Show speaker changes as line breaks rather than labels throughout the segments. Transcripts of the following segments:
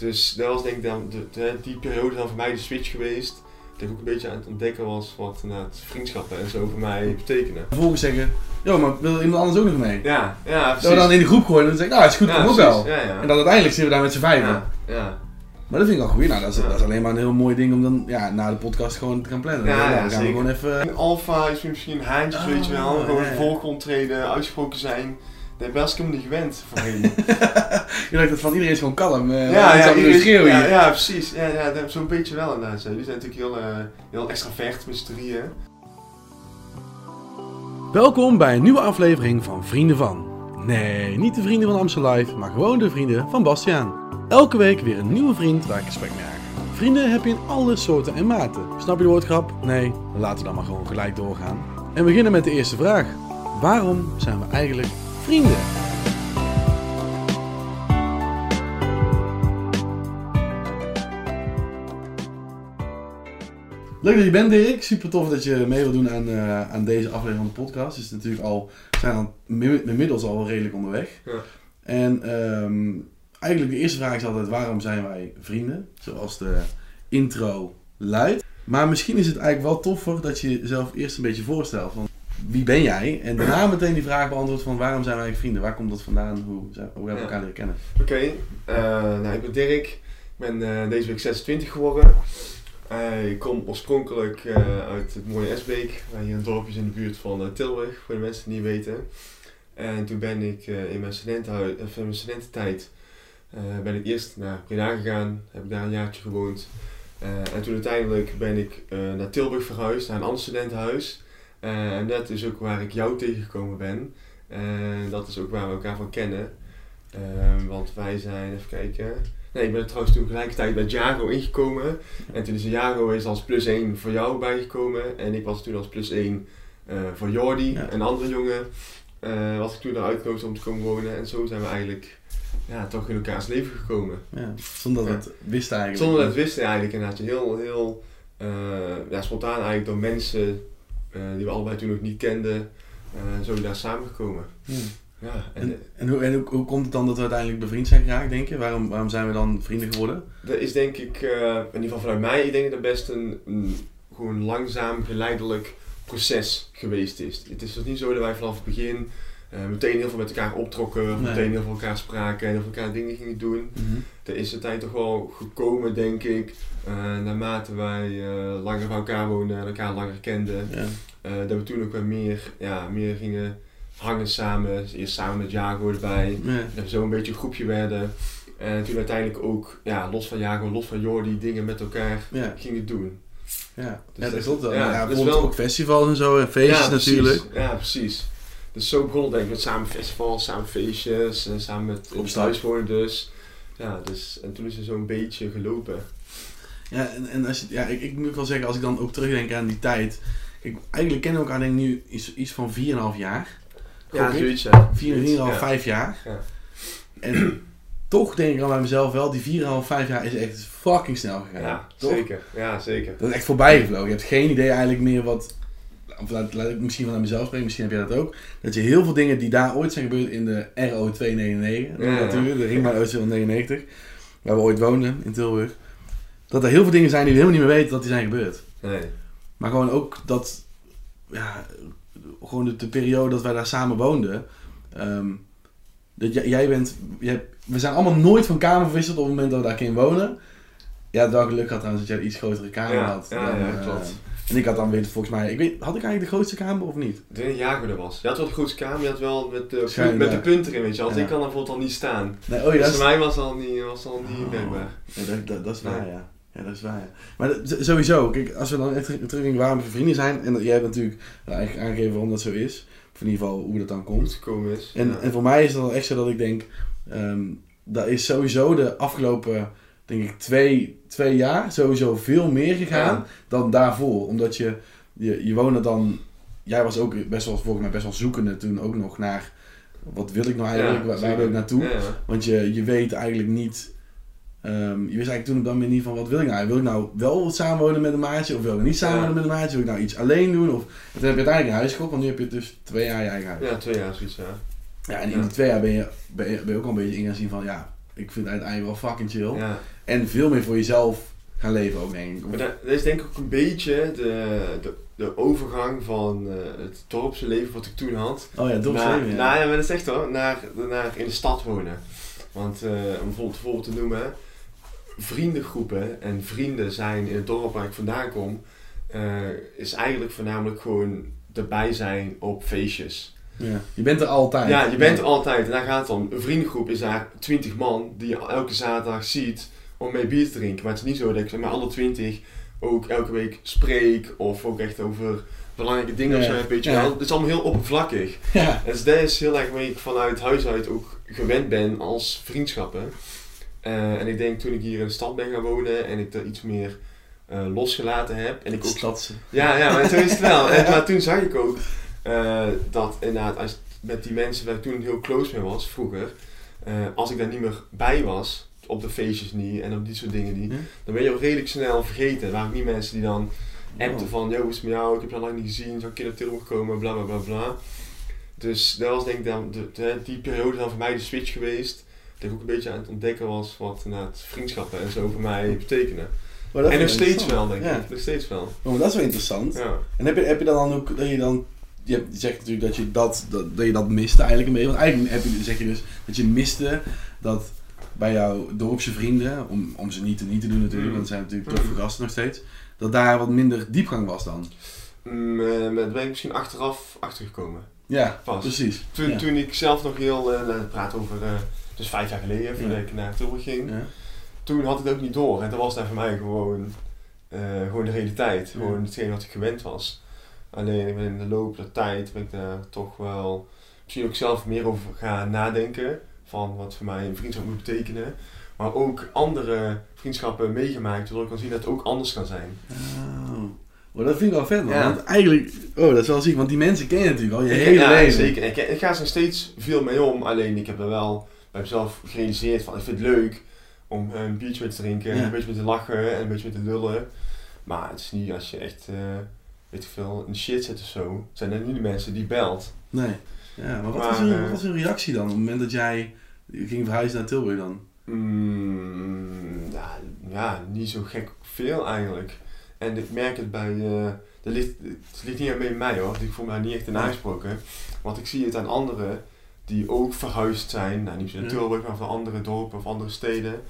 Dus dat was denk ik dan de, de- die periode dan voor mij de switch geweest. Dat ik ook een beetje aan het ontdekken was wat vriendschappen en zo voor mij betekenen.
Vervolgens zeggen, joh, maar wil iemand anders ook nog mee?
Ja, ja, precies.
Dat we dan in de groep gooien en dan zeggen, nou, is goed,
ja,
kom ook wel.
Ja, ja.
En dan uiteindelijk zitten we daar met z'n vijven.
ja.
Maar dat vind ik wel goed. Nou, dat is, dat is alleen maar een heel mooi ding om dan ja, na de podcast gewoon te gaan plannen.
Ja,
Dan gaan we
zeker.
gewoon even...
Een alfa is misschien haantjes, weet je wel.
Ah,
Gewoon
ja, ja.
volkoptreden, uitgesproken zijn. Dat ben ik helemaal niet gewend voorheen.
Je dacht dat van iedereen is gewoon kalm. eh
ja, ja,
ja,
iedereen- ja,
hier.
ja, precies. Ja, ja, zo'n beetje wel inderdaad. Jullie zijn natuurlijk heel, eh heel extravert met z'n drieën.
Welkom bij een nieuwe aflevering van Vrienden van. Nee, niet de vrienden van Amstel Live, maar gewoon de vrienden van Bastiaan. Elke week weer een nieuwe vriend waar ik gesprek mee aanga. Vrienden heb je in alle soorten en maten. Snap je de woordgrap? Nee, laten we dan maar gewoon gelijk doorgaan. En we beginnen met de eerste vraag. Waarom zijn we eigenlijk vrienden? Leuk dat je bent, Dirk. Super tof dat je mee wil doen aan, eh, aan deze aflevering van de podcast. Het is natuurlijk al, we zijn inmiddels al wel redelijk onderweg.
Ja.
En ehm, eigenlijk de eerste vraag is altijd, waarom zijn wij vrienden? Zoals de intro luidt. Maar misschien is het eigenlijk wel toffer dat je jezelf eerst een beetje voorstelt. Van, wie ben jij? En daarna meteen die vraag beantwoordt van, waarom zijn wij vrienden? Waar komt dat vandaan? Hoe, hoe hebben we elkaar leren kennen?
Oké, eh, nou ik ben Dirk. Ik ben eh, deze week 26 geworden. Eh, ik kom oorspronkelijk uit het mooie Esbeek. Hier een dorpje in de buurt van Tilburg, voor de mensen die niet weten. En toen ben ik in, mijn studentenhui- of in mijn studententijd ben ik eerst naar Breda gegaan. Heb ik daar een jaartje gewoond. En toen uiteindelijk ben ik naar Tilburg verhuisd, naar een ander studentenhuis. Eh, en dat is ook waar ik jou tegengekomen ben. En dat is ook waar we elkaar van kennen. Ehm, want wij zijn, even kijken. Nee, ik ben er trouwens toen tegelijkertijd bij Jago ingekomen. En toen is Jago is als plus 1 voor jou bijgekomen. En ik was toen als plus 1 eh, voor Jordi,
Ja.
een andere jongen. eh was ik toen eruit gekozen om te komen wonen. En zo zijn we eigenlijk ja, toch in elkaars leven gekomen.
Ja, zonder dat we het wisten eigenlijk.
Zonder dat we wisten eigenlijk inderdaad. Heel, heel eh, ja, spontaan eigenlijk door mensen eh, die we allebei toen nog niet kenden. eh zo daar samengekomen.
Ja.
Ja, en,
En, en, hoe, en hoe, hoe komt het dan dat we uiteindelijk bevriend zijn geraakt, denk je? Waarom, waarom zijn we dan vrienden geworden?
Dat is denk ik, eh, in ieder geval vanuit mij, ik denk dat dat best een, een gewoon langzaam, geleidelijk proces geweest is. Het is dus niet zo dat wij vanaf het begin eh, meteen heel veel met elkaar optrokken,
Nee.
meteen heel veel elkaar spraken en heel veel elkaar dingen gingen doen. Er is uiteindelijk toch wel gekomen, denk ik, eh, naarmate wij eh, langer bij elkaar woonden en elkaar langer kenden.
Ja.
Dat we toen ook weer meer, ja, meer gingen hangen samen. Dus eerst samen met Jago erbij.
Ja.
Dat we zo een beetje een groepje werden. En toen uiteindelijk ook, ja, los van Jago, los van Jordi, dingen met elkaar
Ja.
gingen doen.
Ja,
Dus
ja
dat
klopt wel.
ja,
Ja,
wel-
ook festivals en zo en feestjes natuurlijk.
Ja, precies. Dus zo begon het denk ik met samen festivals, samen feestjes, en samen met
Op
op
stap.
thuis wonen dus. Ja, dus, en toen is er zo'n beetje gelopen.
Ja, en, en als je, ja, ik, ik moet wel zeggen, als ik dan ook terugdenk aan die tijd. Kijk, eigenlijk kennen we elkaar denk ik nu iets, iets van 4,5 jaar.
Ja,
ik.
zoiets ja.
4, 4,5,
Ja.
5 jaar.
Ja.
En toch denk ik dan bij mezelf wel, die 4,5, 5 jaar is echt fucking snel gegaan.
Ja,
toch?
zeker. Ja, zeker.
Dat is echt voorbij gevlogen. Je hebt geen idee eigenlijk meer wat. Of laat, laat ik misschien vanuit mezelf spreken, misschien heb jij dat ook. Dat je heel veel dingen die daar ooit zijn gebeurd in de RO 299,
Ja, ja.
natuurlijk, de Ringbaan OC 199, waar we ooit woonden in Tilburg. Dat er heel veel dingen zijn die we helemaal niet meer weten dat die zijn gebeurd.
Nee.
Maar gewoon ook dat, ja, gewoon de, de periode dat wij daar samen woonden. ehm, dat jij, jij bent, jij, we zijn allemaal nooit van kamer verwisseld op het moment dat we daar kunnen wonen. Ja, wel geluk had trouwens dat jij een iets grotere kamer
Ja,
had.
ja,
dan,
ja,
eh,
klopt.
En ik had dan weer volgens mij, ik weet, had ik eigenlijk de grootste kamer of niet?
Ik denk dat Jago er was. Je had wel de grootste kamer, je had wel met de, met de punt erin, weet je. Want
Ja.
ik kan er bijvoorbeeld al niet staan.
Nee, oh ja,
dus
dat
voor
is,
mij was al niet, was al niet
Oh. ja, dat, dat, dat is waar, ja. Ja, dat is waar, ja. Maar dat- sowieso, kijk, als we dan echt terug in waarom we vrienden zijn, en jij hebt natuurlijk eigenlijk aangegeven waarom dat zo is, of in ieder geval hoe dat dan komt.
gekomen is.
En,
ja.
en voor mij is het dan echt zo dat ik denk, ehm dat is sowieso de afgelopen, denk ik, twee, twee jaar sowieso veel meer gegaan
Ja.
dan daarvoor. Omdat je, je, je woonde dan, jij was ook best wel, volgens mij best wel zoekende toen ook nog naar, wat wil ik nou eigenlijk,
Ja,
waar, wil ik naartoe?
Ja.
Want je, je weet eigenlijk niet. ehm, je wist eigenlijk toen op dat moment niet van wat wil ik nou? Wil ik nou wel samenwonen met een maatje of wil ik niet samenwonen met een maatje? Wil ik nou iets alleen doen? Of, en toen heb je uiteindelijk een huis gekocht, want nu heb je dus twee jaar je eigen huis.
Ja, twee jaar zoiets, ja.
Ja, en in die twee jaar ben je, ben je, ben je ook al een beetje in gaan zien van ja, ik vind het uiteindelijk wel fucking chill.
Ja.
En veel meer voor jezelf gaan leven ook, denk ik.
Maar dat, dat is denk ik ook een beetje de, de, de overgang van eh, het dorpse leven wat ik toen had.
Oh ja, dorpsleven,
naar,
ja.
Nou ja, maar dat is echt hoor, naar, naar in de stad wonen. Want eh, om bijvoorbeeld, bijvoorbeeld te noemen, vriendengroepen en vrienden zijn in het dorp waar ik vandaan kom, eh, is eigenlijk voornamelijk gewoon erbij zijn op feestjes.
Ja. Je bent er altijd.
Ja, je bent er altijd en daar gaat het om. Een vriendengroep is daar 20 man die je elke zaterdag ziet om mee bier te drinken. Maar het is niet zo dat ik zeg maar alle 20 ook elke week spreek of ook echt over belangrijke dingen of
Ja.
zo heb, weet je
Ja.
wel. Het is allemaal heel oppervlakkig.
Ja.
Dus dat is heel erg waar ik vanuit huis uit ook gewend ben als vriendschappen. Eh, en ik denk toen ik hier in de stad ben gaan wonen en ik er iets meer eh, losgelaten heb. En ik ook
Stadse.
ja, ja, maar zo is het wel. En, maar toen zag ik ook eh, dat inderdaad, als, met die mensen waar ik toen heel close mee was, vroeger, als ik daar niet meer bij was, op de feestjes niet en op die soort dingen niet, dan ben je ook redelijk snel vergeten. Er waren ook niet mensen die dan appten van, yo, hoe is het met jou? Ik heb je al lang niet gezien, zou ik een keer naar Tilburg komen, bla bla bla bla. Dus dat was denk ik dan de, de- die periode dan voor mij de switch geweest. Dat ik ook een beetje aan het ontdekken was wat vriendschappen en zo voor mij betekenen.
Maar dat
En nog steeds wel, denk
Ja.
ik. Nog steeds wel.
Oh, maar dat is wel interessant.
Ja.
En heb je, heb je dan ook dat je dan. Je, hebt, je zegt natuurlijk dat je dat, dat, dat je dat miste eigenlijk een beetje. Want eigenlijk heb je, zeg je dus dat je miste dat bij jouw dorpse vrienden, om, om ze niet te niet te doen natuurlijk,
Mm.
want het zijn natuurlijk toffe gasten nog steeds, dat daar wat minder diepgang was dan.
Mm, eh, daar ben ik misschien achteraf achtergekomen.
Ja,
Pas.
precies.
Toen,
ja.
toen ik zelf nog heel, nou, praat over, eh, dus vijf jaar geleden, voordat
Ja.
ik naar Tilburg ging.
Ja.
Toen had ik het ook niet door. En dat was daar voor mij gewoon, gewoon de realiteit. Gewoon hetgeen wat ik gewend was. Alleen in de loop der tijd ben ik daar toch wel misschien ook zelf meer over gaan nadenken. Van wat voor mij een vriendschap moet betekenen. Maar ook andere vriendschappen meegemaakt, waardoor ik kan zien dat het ook anders kan zijn.
Oh. Oh, dat vind ik wel vet man.
Ja.
Want eigenlijk, oh dat is wel ziek, want die mensen ken je natuurlijk al je
Ik-
hele
ja,
leven.
zeker. Ik, ik ga er nog steeds veel mee om. Alleen ik heb er wel bij mezelf gerealiseerd van ik vind het leuk om een biertje mee te drinken,
Ja.
een beetje mee te lachen en een beetje mee te lullen. Maar het is niet als je echt, eh, weet ik veel, in shit zit of zo, zijn er niet de mensen die belt.
Nee. Ja, maar wat,
Maar,
was hun,
eh,
wat was hun reactie dan op het moment dat jij ging verhuizen naar Tilburg dan?
Mm, ja, ja, niet zo gek veel eigenlijk. En ik merk het bij, eh dat ligt, het ligt niet alleen bij mij hoor, ik voel me daar niet echt in aangesproken. Want ik zie het aan anderen die ook verhuisd zijn, nou niet zo naar. Tilburg, maar van andere dorpen of andere steden.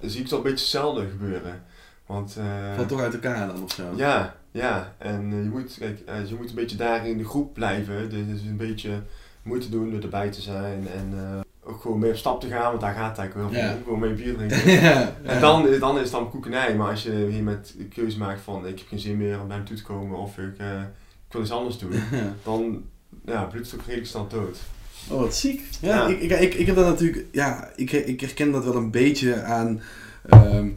Dan zie ik het al een beetje hetzelfde gebeuren. Want eh,
Valt toch uit elkaar dan of zo?
ja, ja, en eh, je, moet, kijk, eh, je moet een beetje daar in de groep blijven. Dus het is een beetje moeite doen door erbij te zijn en eh, ook gewoon mee op stap te gaan, want daar gaat het eigenlijk wel om. Gewoon mee bier drinken. En dan, dan is het dan koekenij, maar als je hier met de keuze maakt van ik heb geen zin meer om bij hem toe te komen of ik, eh, ik wil iets anders doen, dan ja, bloedt het ook redelijk snel dood.
Oh, wat ziek. Ja,
Ja.
Ik, ik, ik, ik heb dat natuurlijk, ja, ik, ik herken dat wel een beetje aan ehm,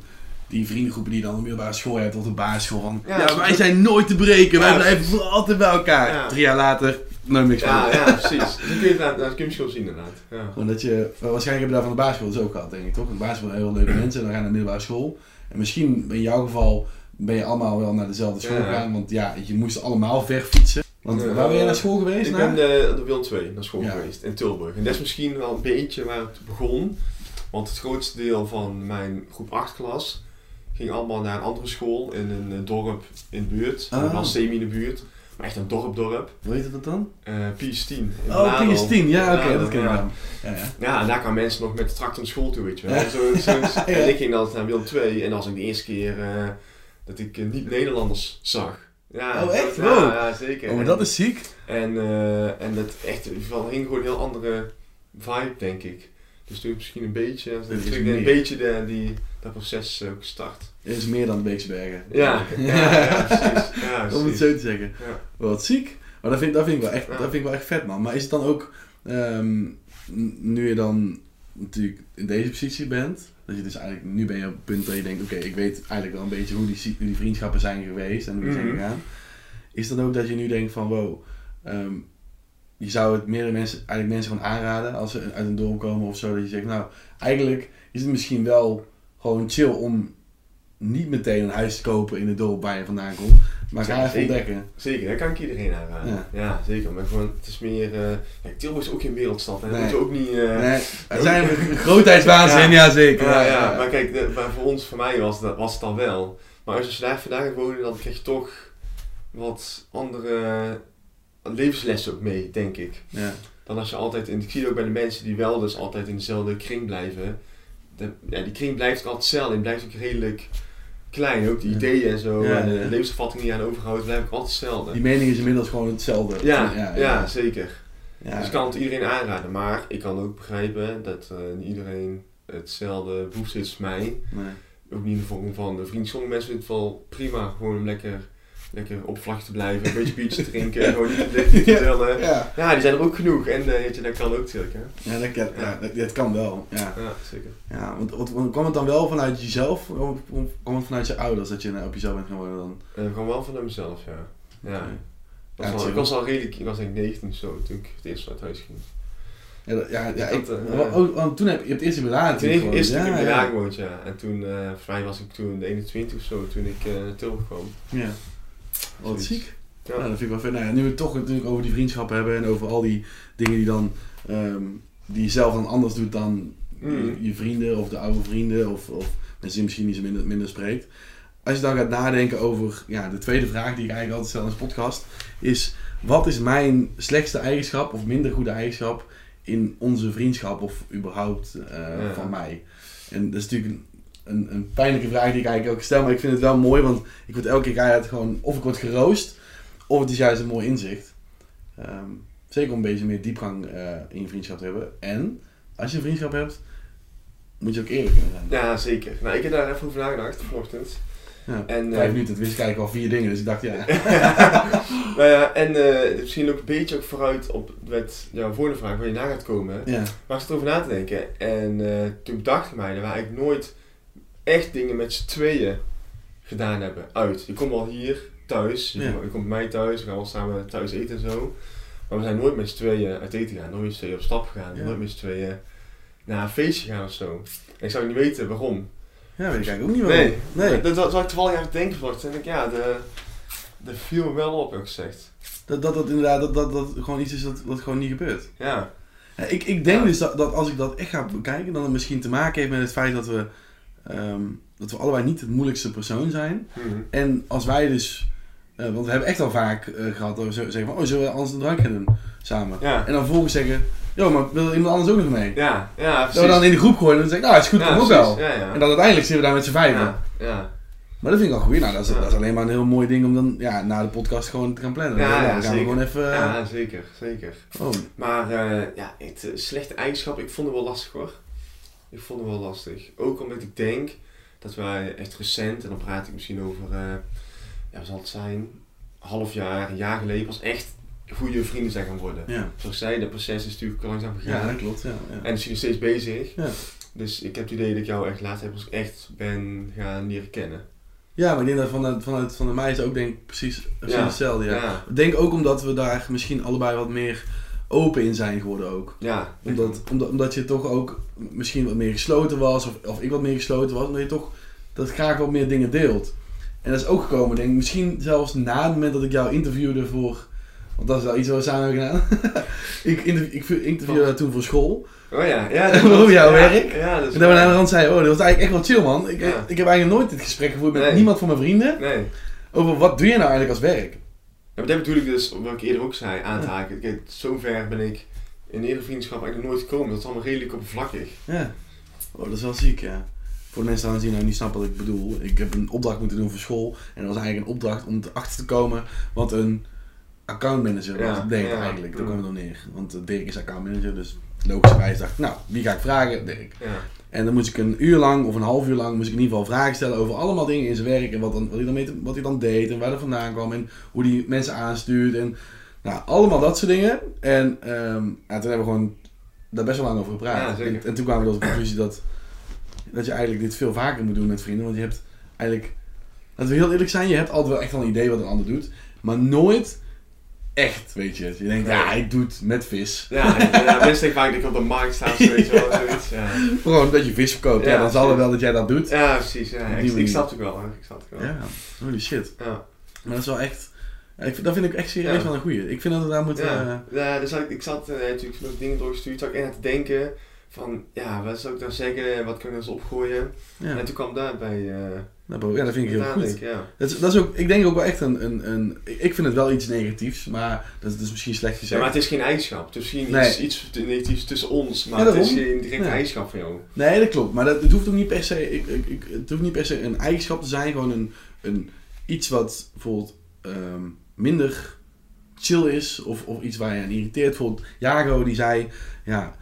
die vriendengroepen die dan op de middelbare school hebt of de basisschool. Van, ja,
Ja,
wij zijn nooit te breken, wij blijven altijd bij elkaar.
Ja.
Drie jaar later, nooit niks
Ja, ja, precies. Dat kun je, dat kun je misschien zien inderdaad. Ja.
Gewoon dat je, waarschijnlijk heb je daar van de basisschool dus ook gehad, denk ik toch? De basisschool heel leuke mensen en dan gaan naar de middelbare school. En misschien in jouw geval ben je allemaal wel naar dezelfde school
Ja.
gegaan, want ja, je moest allemaal ver fietsen. Want
Ja.
waar ben je naar school geweest?
Ik
naar?
ben de, de Wil 2 naar school
Ja.
geweest in Tilburg. En dat is misschien wel een beetje waar het begon. Want het grootste deel van mijn groep 8 klas ging allemaal naar een andere school in een eh, dorp in de buurt.
Ah.
Wel semi in de buurt, maar echt een dorp-dorp.
Hoe heet dat dan?
Eh Pies 10. in
Oh,
Bladel.
PS10, ja oké, dat ken ik
ja.
dan. Ja, ja.
Ja, en daar kwamen mensen nog met de tractor naar school toe, weet je wel.
Ja.
Zo, zo. En ik ging altijd naar Wil 2 en was ik de eerste keer eh, dat ik eh, niet-Nederlanders zag. Ja,
Oh, echt?
Ja,
Wow.
ja, zeker.
Oh, maar dat is ziek.
En, eh, en dat echt, in ieder geval ging gewoon een heel andere vibe, denk ik. Dus toen misschien een beetje,
meer.
een beetje de, die, dat proces ook gestart.
Er is meer dan Beeksbergen.
Ja, ja, ja, precies. Ja,
Om het zo te zeggen. Wat ziek. Maar dat vind, dat, vind ik wel echt, dat vind ik wel echt vet, man. Maar is het dan ook, ehm, nu je dan natuurlijk in deze positie bent, dat je dus eigenlijk, nu ben je op het punt dat je denkt, oké, ik weet eigenlijk wel een beetje hoe die, hoe die vriendschappen zijn geweest en hoe die zijn
Mhm.
gegaan. Is het dan ook dat je nu denkt van, wow, ehm, je zou het meerdere mensen, eigenlijk mensen gewoon aanraden als ze uit een dorp komen of zo, dat je zegt, nou, eigenlijk is het misschien wel gewoon chill om niet meteen een huis kopen in het dorp waar je vandaan komt. Maar ga
Ja,
even
zeker.
ontdekken.
Zeker, dat kan ik iedereen aanraden.
Ja.
Ja, zeker. Maar gewoon, het is meer... eh ja, Tilburg is ook geen wereldstad. En
Nee.
dat moet je ook niet... eh,
Nee, er zijn grootheidswaanzin, ja,
Ja.
zeker.
Ja, ja, maar kijk, de- maar voor ons, voor mij was, dat, was het dan wel. Maar als je daar vandaag wonen, dan krijg je toch wat andere levenslessen ook mee, denk ik.
Ja.
Dan als je altijd, en ik zie het ook bij de mensen die wel dus altijd in dezelfde kring blijven. De, ja, die kring blijft ook altijd hetzelfde en blijft ook redelijk klein. Ook de
Ja.
ideeën en zo, en de levensopvatting die je aan overhoudt, blijft ook altijd hetzelfde.
Die mening is inmiddels gewoon hetzelfde.
ja, ja, zeker.
Ja.
Dus ik kan het iedereen aanraden, maar ik kan ook begrijpen dat eh, niet iedereen hetzelfde behoefte als mij.
Nee.
Ook niet in de vorm van de vriend. Sommige mensen vinden het wel prima gewoon om lekker, lekker op vlak te blijven, een beetje biertje te drinken, gewoon niet te te vertellen.
Ja,
Ja, die zijn er ook genoeg en eh, je, dat kan ook natuurlijk. Hè?
ja, dat, ja, dat, dat kan wel. Ja.
Ja, zeker.
Ja, want, want, want kwam het dan wel vanuit jezelf of kwam het vanuit je ouders dat je nou op jezelf bent gaan wonen dan?
Uh, gewoon wel van mezelf, ja. Ja.
Oké.
Ik was
Ja,
al- ik was al redelijk, ik was denk ik 19 of zo toen ik het eerst uit huis ging.
Ja, dat- ja, ja,
Ik eh,
oh, want toen heb je hebt eerst in Milaan
Toen ik eerst in Milaan
ja.
gewoond, ja. En toen, eh volgens mij was ik toen 21 of zo, toen ik eh naar Tilburg kwam.
Ja. Wat ziek.
Ja.
Dat vind ik wel vet. Nou ja, nu we het toch natuurlijk over die vriendschap hebben en over al die dingen die dan ehm, die je zelf dan anders doet dan
Mm.
je, je vrienden of de oude vrienden of, of mensen die misschien niet zo minder, minder spreekt. Als je dan gaat nadenken over ja, de tweede vraag die ik eigenlijk altijd stel in deze podcast, is wat is mijn slechtste eigenschap of minder goede eigenschap in onze vriendschap of überhaupt eh,
Ja.
van mij? En dat is natuurlijk een, een, pijnlijke vraag die ik eigenlijk ook stel, maar ik vind het wel mooi, want ik word elke keer eigenlijk gewoon, of ik word geroost, of het is juist een mooi inzicht. Ehm, zeker om een beetje meer diepgang eh, in je vriendschap te hebben. En als je een vriendschap hebt, moet je ook eerlijk kunnen zijn.
Ja, zeker. Nou, ik heb daar even over nagedacht vanochtend.
Ja.
En,
Vijf
eh,
minuten, het wist ik eigenlijk al vier dingen, dus ik dacht ja.
nou ja, en eh, misschien ook een beetje ook vooruit op met jouw volgende vraag waar je na gaat komen.
ja.
Maar ik zat erover na te denken en eh, toen dacht ik mij dat we eigenlijk nooit echt dingen met z'n tweeën gedaan hebben uit. Je komt wel hier thuis, je,
Ja.
komt, je komt bij mij thuis, we gaan wel samen thuis eten en zo. Maar we zijn nooit met z'n tweeën uit eten gegaan, nooit met z'n tweeën op stap gegaan,
Ja.
nooit met z'n tweeën naar een feestje gaan of zo. En ik zou niet weten waarom.
ja, weet ik eigenlijk ook niet waarom.
Nee,
nee.
Dat, dat zou ik toevallig aan het denken. En ik, ja, de, dat viel me wel op, heb ik gezegd.
Dat, dat, dat inderdaad, dat, dat, dat gewoon iets is dat, dat gewoon niet gebeurt.
Ja,
Ja, ik, ik denk
Ja.
dus dat, dat als ik dat echt ga bekijken, dan het misschien te maken heeft met het feit dat we, ehm, dat we allebei niet het moeilijkste persoon zijn.
Mhm.
En als wij dus, eh, want we hebben echt al vaak eh, gehad dat we zeggen van, oh zullen we anders een drankje doen samen?
ja,
En dan vervolgens zeggen, joh maar wil iemand anders ook nog mee?
ja, ja, precies.
Dat we dan in de groep gooien en dan zeggen, nou is goed,
ja,
kom ook wel.
Ja.
En dan uiteindelijk zitten we daar met z'n vijven.
ja, ja.
Maar dat vind ik al goed. Nou, dat is,
Ja.
dat is alleen maar een heel mooi ding om dan ja, na de podcast gewoon te gaan plannen.
Ja,
gaan we gewoon even... eh,
Ja, zeker, zeker.
oh,
Maar eh, ja, het eh, slechte eigenschap, ik vond het wel lastig hoor. Ik vond het wel lastig. Ook omdat ik denk dat wij echt recent, en dan praat ik misschien over, eh ja, wat zal het zijn, half jaar, een jaar geleden, pas echt goede vrienden zijn gaan worden.
ja.
Zoals ik zei, dat proces is natuurlijk langzaam
ja,
gegaan.
dat klopt. Ja, ja.
En is nog steeds bezig.
Ja.
Dus ik heb het idee dat ik jou echt later heb als ik echt ben gaan leren kennen.
ja, maar ik denk dat vanuit, vanuit, mij is het ook denk ik precies, precies
Ja.
hetzelfde. Ja.
Ja,
Ik denk ook omdat we daar misschien allebei wat meer open in zijn geworden ook.
ja.
Omdat, omdat, omdat je toch ook misschien wat meer gesloten was, of, of ik wat meer gesloten was, omdat je toch dat graag wat meer dingen deelt. En dat is ook gekomen, denk ik, misschien zelfs na het moment dat ik jou interviewde voor. Want dat is wel iets wat we samen hebben gedaan. ik interview, ik interviewde toen voor school.
Oh ja, ja.
Over jouw
ja,
werk.
Ja, dat
En dan aan de rand zeiden, oh, dat was eigenlijk echt wel chill man. Ik,
Ja.
ik heb eigenlijk nooit dit gesprek gevoerd met
Nee.
niemand van mijn vrienden.
Nee.
Over wat doe je nou eigenlijk als werk?
Ja, maar dat bedoel ik dus, wat ik eerder ook zei, aan te haken. Kijk, zover ben ik in eerdere vriendschap eigenlijk nooit gekomen. Dat is allemaal redelijk oppervlakkig.
Ja. Oh, dat is wel ziek, ja. Voor de mensen trouwens die nou niet snappen wat ik bedoel. Ik heb een opdracht moeten doen voor school. En dat was eigenlijk een opdracht om erachter te komen wat een accountmanager was.
Ja,
deed
ja.
eigenlijk. Daar kwam het nog neer. Want Dirk is accountmanager, dus logischerwijs dacht ik, nou, wie ga ik vragen? Dirk. En dan moest ik een uur lang of een half uur lang moest ik in ieder geval vragen stellen over allemaal dingen in zijn werk. En wat, dan, wat, hij, dan mee, wat hij dan deed en waar hij vandaan kwam en hoe hij mensen aanstuurt. En nou, allemaal dat soort dingen. En ehm, ja, toen hebben we gewoon daar best wel lang over gepraat.
Ja,
en, en toen kwamen we tot de conclusie dat, dat je eigenlijk dit veel vaker moet doen met vrienden. Want je hebt eigenlijk, laten we heel eerlijk zijn, je hebt altijd wel echt wel een idee wat een ander doet. Maar nooit echt, weet je. Je denkt, ja, ik doe het met vis.
Ja, ja mensen denken vaak dat ik op de markt sta of weet je wel, zoiets. Ja,
Gewoon dat je vis verkoopt. Ja,
Ja,
dan zal het wel dat jij dat doet.
ja precies. Ja. Ik, snap het wel, hè. ik snap het wel.
Ja, holy shit.
Ja.
Maar dat is wel echt... ik, vind- dat vind ik echt serieus wel een goeie. Ik vind dat we daar moeten...
Ja, ja dus ik, ik zat eh, natuurlijk nog dingen doorgestuurd, zat ik echt aan te denken van, ja, wat zou ik nou zeggen, wat kan ik eens opgooien?
ja,
En toen kwam daarbij,
bro, ja, dat vind ik heel goed.
ja.
Dat is, dat is ook, ik denk ook wel echt een, een, een... Ik vind het wel iets negatiefs, maar dat is, misschien slecht
ja.
gezegd.
Maar het is geen eigenschap, het is misschien
Nee.
iets, iets negatiefs tussen ons, maar
Ja,
het is geen direct
Ja.
eigenschap van jou.
Nee, dat klopt. Maar dat, het hoeft ook niet per se... Ik, ik, ik, het hoeft niet per se een eigenschap te zijn. Gewoon een, een, iets wat bijvoorbeeld ehm, minder chill is. Of, of iets waar je aan irriteert. Bijvoorbeeld Jago die zei... Ja,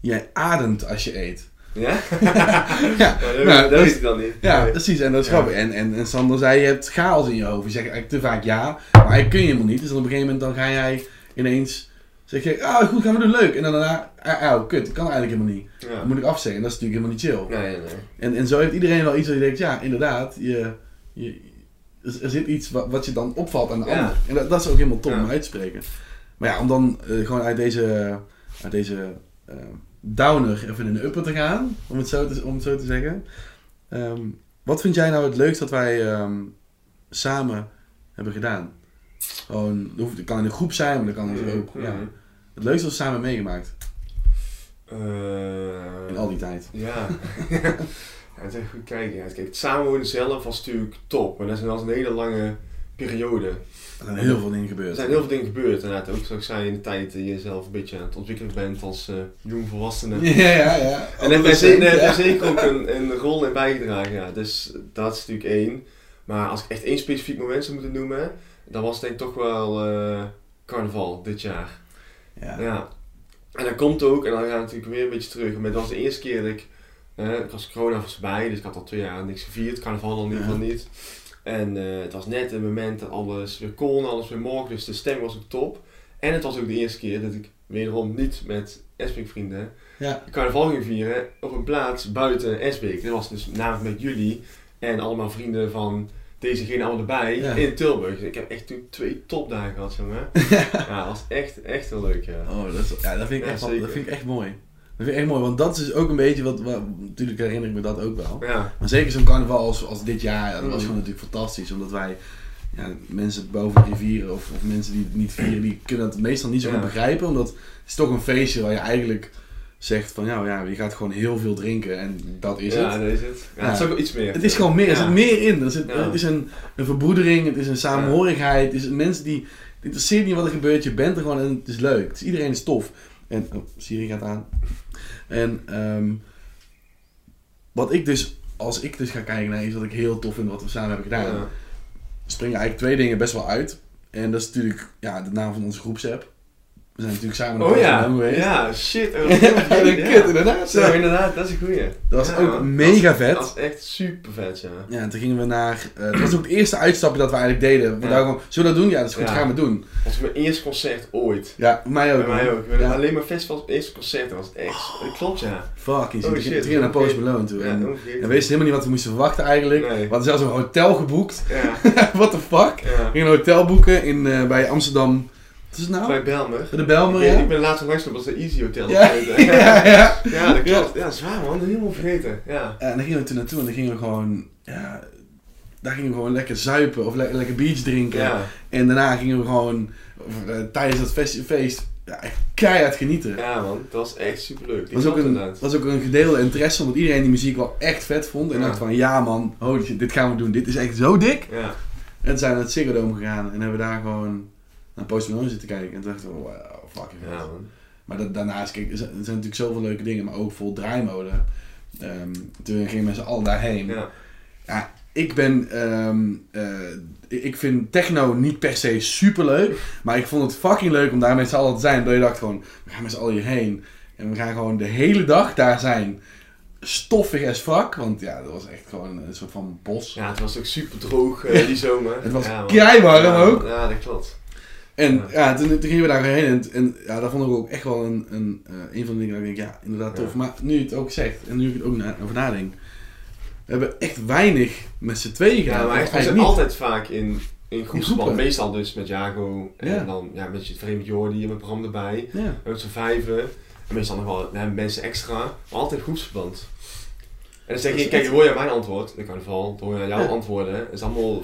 jij ademt als je eet.
Ja?
Ja,
dat,
nou,
dat
dat
weet
is-
ik dan niet.
Ja,
Nee.
precies. En dat is
Ja.
grappig. En, en, en Sander zei, je hebt chaos in je hoofd. Je zegt eigenlijk te vaak ja, maar eigenlijk kun je helemaal niet. Dus dan op een gegeven moment dan ga jij ineens... Zeg je, ah goed, gaan we doen, leuk. En dan daarna, ah, oh, kut, ik kan eigenlijk helemaal niet.
Ja.
Dan moet ik afzeggen. Dat is natuurlijk helemaal niet chill.
Nee, nee, nee.
En, en zo heeft iedereen wel iets dat je denkt, ja, inderdaad, je, je, er zit iets wat, wat je dan opvalt aan de
Ja.
ander. En dat, dat is ook helemaal top om uit te spreken. Maar ja, om dan eh, gewoon uit deze, uit deze eh, downer even in de upper te gaan, om het zo te, om het zo te zeggen. Ehm, wat vind jij nou het leukst dat wij ehm, samen hebben gedaan? Gewoon, het kan in een groep zijn, maar dat kan dus ook, ja. Het leukste wat we samen meegemaakt,
Eh,
in al die tijd.
Ja. ja, het is echt goed kijken. Ja. Kijk, het samenwonen zelf was natuurlijk top, maar dat is een hele lange periode.
Er zijn heel veel dingen
Er
gebeurd.
zijn heel veel dingen gebeurd. Inderdaad, ook zoals ik zei in de tijd dat je jezelf een beetje aan het ontwikkelen bent als eh jong volwassene.
Ja, ja, ja.
En daar zeker, heb zeker ook een, een rol in bijgedragen. Ja. Dus dat is natuurlijk één. Maar als ik echt één specifiek moment zou moeten noemen, dan was het denk ik toch wel eh, carnaval dit jaar.
Ja.
Ja. En dat komt ook, en dan gaan we natuurlijk weer een beetje terug. Maar dat was de eerste keer dat ik, eh, ik was corona was voorbij, dus ik had al twee jaar niks gevierd, carnaval al in ieder geval niet. En eh, het was net het moment dat alles weer kon, alles weer mocht, dus de stemming was ook top. En het was ook de eerste keer dat ik wederom niet met Esbeek vrienden
Ja.
carnaval ging vieren op een plaats buiten Esbeek. Dat was dus namelijk met jullie en allemaal vrienden van dezegene allemaal erbij
Ja.
in Tilburg. Dus ik heb echt toen twee topdagen gehad, jongen. ja, dat was echt, echt heel leuk, ja.
Oh, dat, is, ja, dat, vind ik
Ja,
echt, dat vind ik echt mooi. Dat vind ik echt mooi, want dat is ook een beetje wat, wat natuurlijk herinner ik me dat ook wel.
Ja,
Maar zeker zo'n carnaval als, als dit jaar, ja, dat was
Mm.
gewoon natuurlijk fantastisch. Omdat wij, ja, mensen boven de rivieren of, of mensen die het niet vieren, die kunnen het meestal niet zo
Ja.
goed begrijpen. Omdat het is toch een feestje waar je eigenlijk zegt van, ja, ja je gaat gewoon heel veel drinken en dat is
ja,
het.
dat is het. Ja,
Ja.
Het is ook iets meer.
Het is gewoon meer, er
Ja.
zit meer in. Er zit,
Ja.
Het is een, een verbroedering, het is een samenhorigheid, het is mensen die, het interesseert niet wat er gebeurt, je bent er gewoon en het is leuk. Het is, iedereen is tof. En, oh, Siri gaat aan. En ehm, wat ik dus, als ik dus ga kijken naar iets wat ik heel tof vind wat we samen hebben gedaan,
Ja.
springen eigenlijk twee dingen best wel uit. En dat is natuurlijk ja, de naam van onze groepsapp. We zijn natuurlijk samen
Oh ja,
geweest.
ja, shit. Oh,
dat kut, inderdaad.
Zo, inderdaad, dat is een goeie.
Dat was
Ja,
ook
man.
mega
Dat
vet.
was echt super vet, ja.
Ja, en toen gingen we naar. eh het was ook het eerste uitstapje dat we eigenlijk deden. We
Ja.
dachten gewoon, zullen we dat doen? Ja, dat is goed, gaan we doen.
Dat was mijn eerste concert ooit.
Ja, mij ook.
Bij mij ook. We. Alleen maar festivals, eerste concert, dat was echt. Dat klopt, ja.
Fucking
Oh,
shit.
shit,
Toen gingen we naar Post. Malone toe. En, en we wisten helemaal niet wat we moesten verwachten eigenlijk.
Nee.
We hadden zelfs een hotel geboekt.
Ja,
What the fuck? We gingen een hotel boeken in, eh, bij Amsterdam. Wat is het nou?
Bij Belmer.
Bij de Belmer,
ik, ben-
ja?
ik ben laatst nog dat was de Easy Hotel.
Ja,
ja.
ja, ja.
dat klopt. Ja, zwaar man, helemaal vergeten. Ja.
En dan gingen we toen naartoe en dan gingen we gewoon, ja, daar gingen we gewoon lekker zuipen of le- lekker beach drinken.
Ja,
En daarna gingen we gewoon, eh, tijdens dat feest, ja, keihard genieten.
ja man, dat was echt super leuk.
Het was, ook een, was ook een gedeelde interesse, omdat iedereen die muziek wel echt vet vond. En
Ja.
dacht van, ja man, holy shit, dit gaan we doen. Dit is echt zo dik.
Ja,
En toen zijn we naar het Ziggo Dome gegaan en hebben we daar gewoon naar Post Malone zitten kijken. En toen dachten we, wow, fucking
ja man.
Maar dat, daarnaast, kijk, er zijn er natuurlijk zoveel leuke dingen, maar ook vol draaimolen. Ehm, toen gingen z'n allen daarheen.
Ja,
Ik ben, ehm, eh, ik vind techno niet per se super leuk, maar ik vond het fucking leuk om daar met z'n allen te zijn. Dat je dacht gewoon, we gaan met z'n allen hierheen en we gaan gewoon de hele dag daar zijn. Stoffig as fuck, want ja, dat was echt gewoon een soort van bos.
ja, het was ook super droog eh, die zomer.
Het was
ja,
keiwarm
ja,
ook.
Ja, dat klolt.
En
Ja.
toen, toen gingen we daar heen en, en ja, dat vond ik ook echt wel een, een, eh, een van de dingen dat ik denk, ja, inderdaad tof. Maar nu je het ook zegt en nu ik het ook na, over nadenk, we hebben echt weinig met z'n tweeën gedaan.
Ja, maar we zijn altijd vaak in in groepsverband. Meestal dus met Jago en
Ja.
dan ja, met je vreemd Jordi en met Bram erbij.
Ja.
Met z'n vijven. En meestal nog wel mensen extra. Maar altijd groepsverband. En dan zeg je, kijk, hoor je mijn antwoord, in geval, dan hoor je jouw antwoorden. Het is allemaal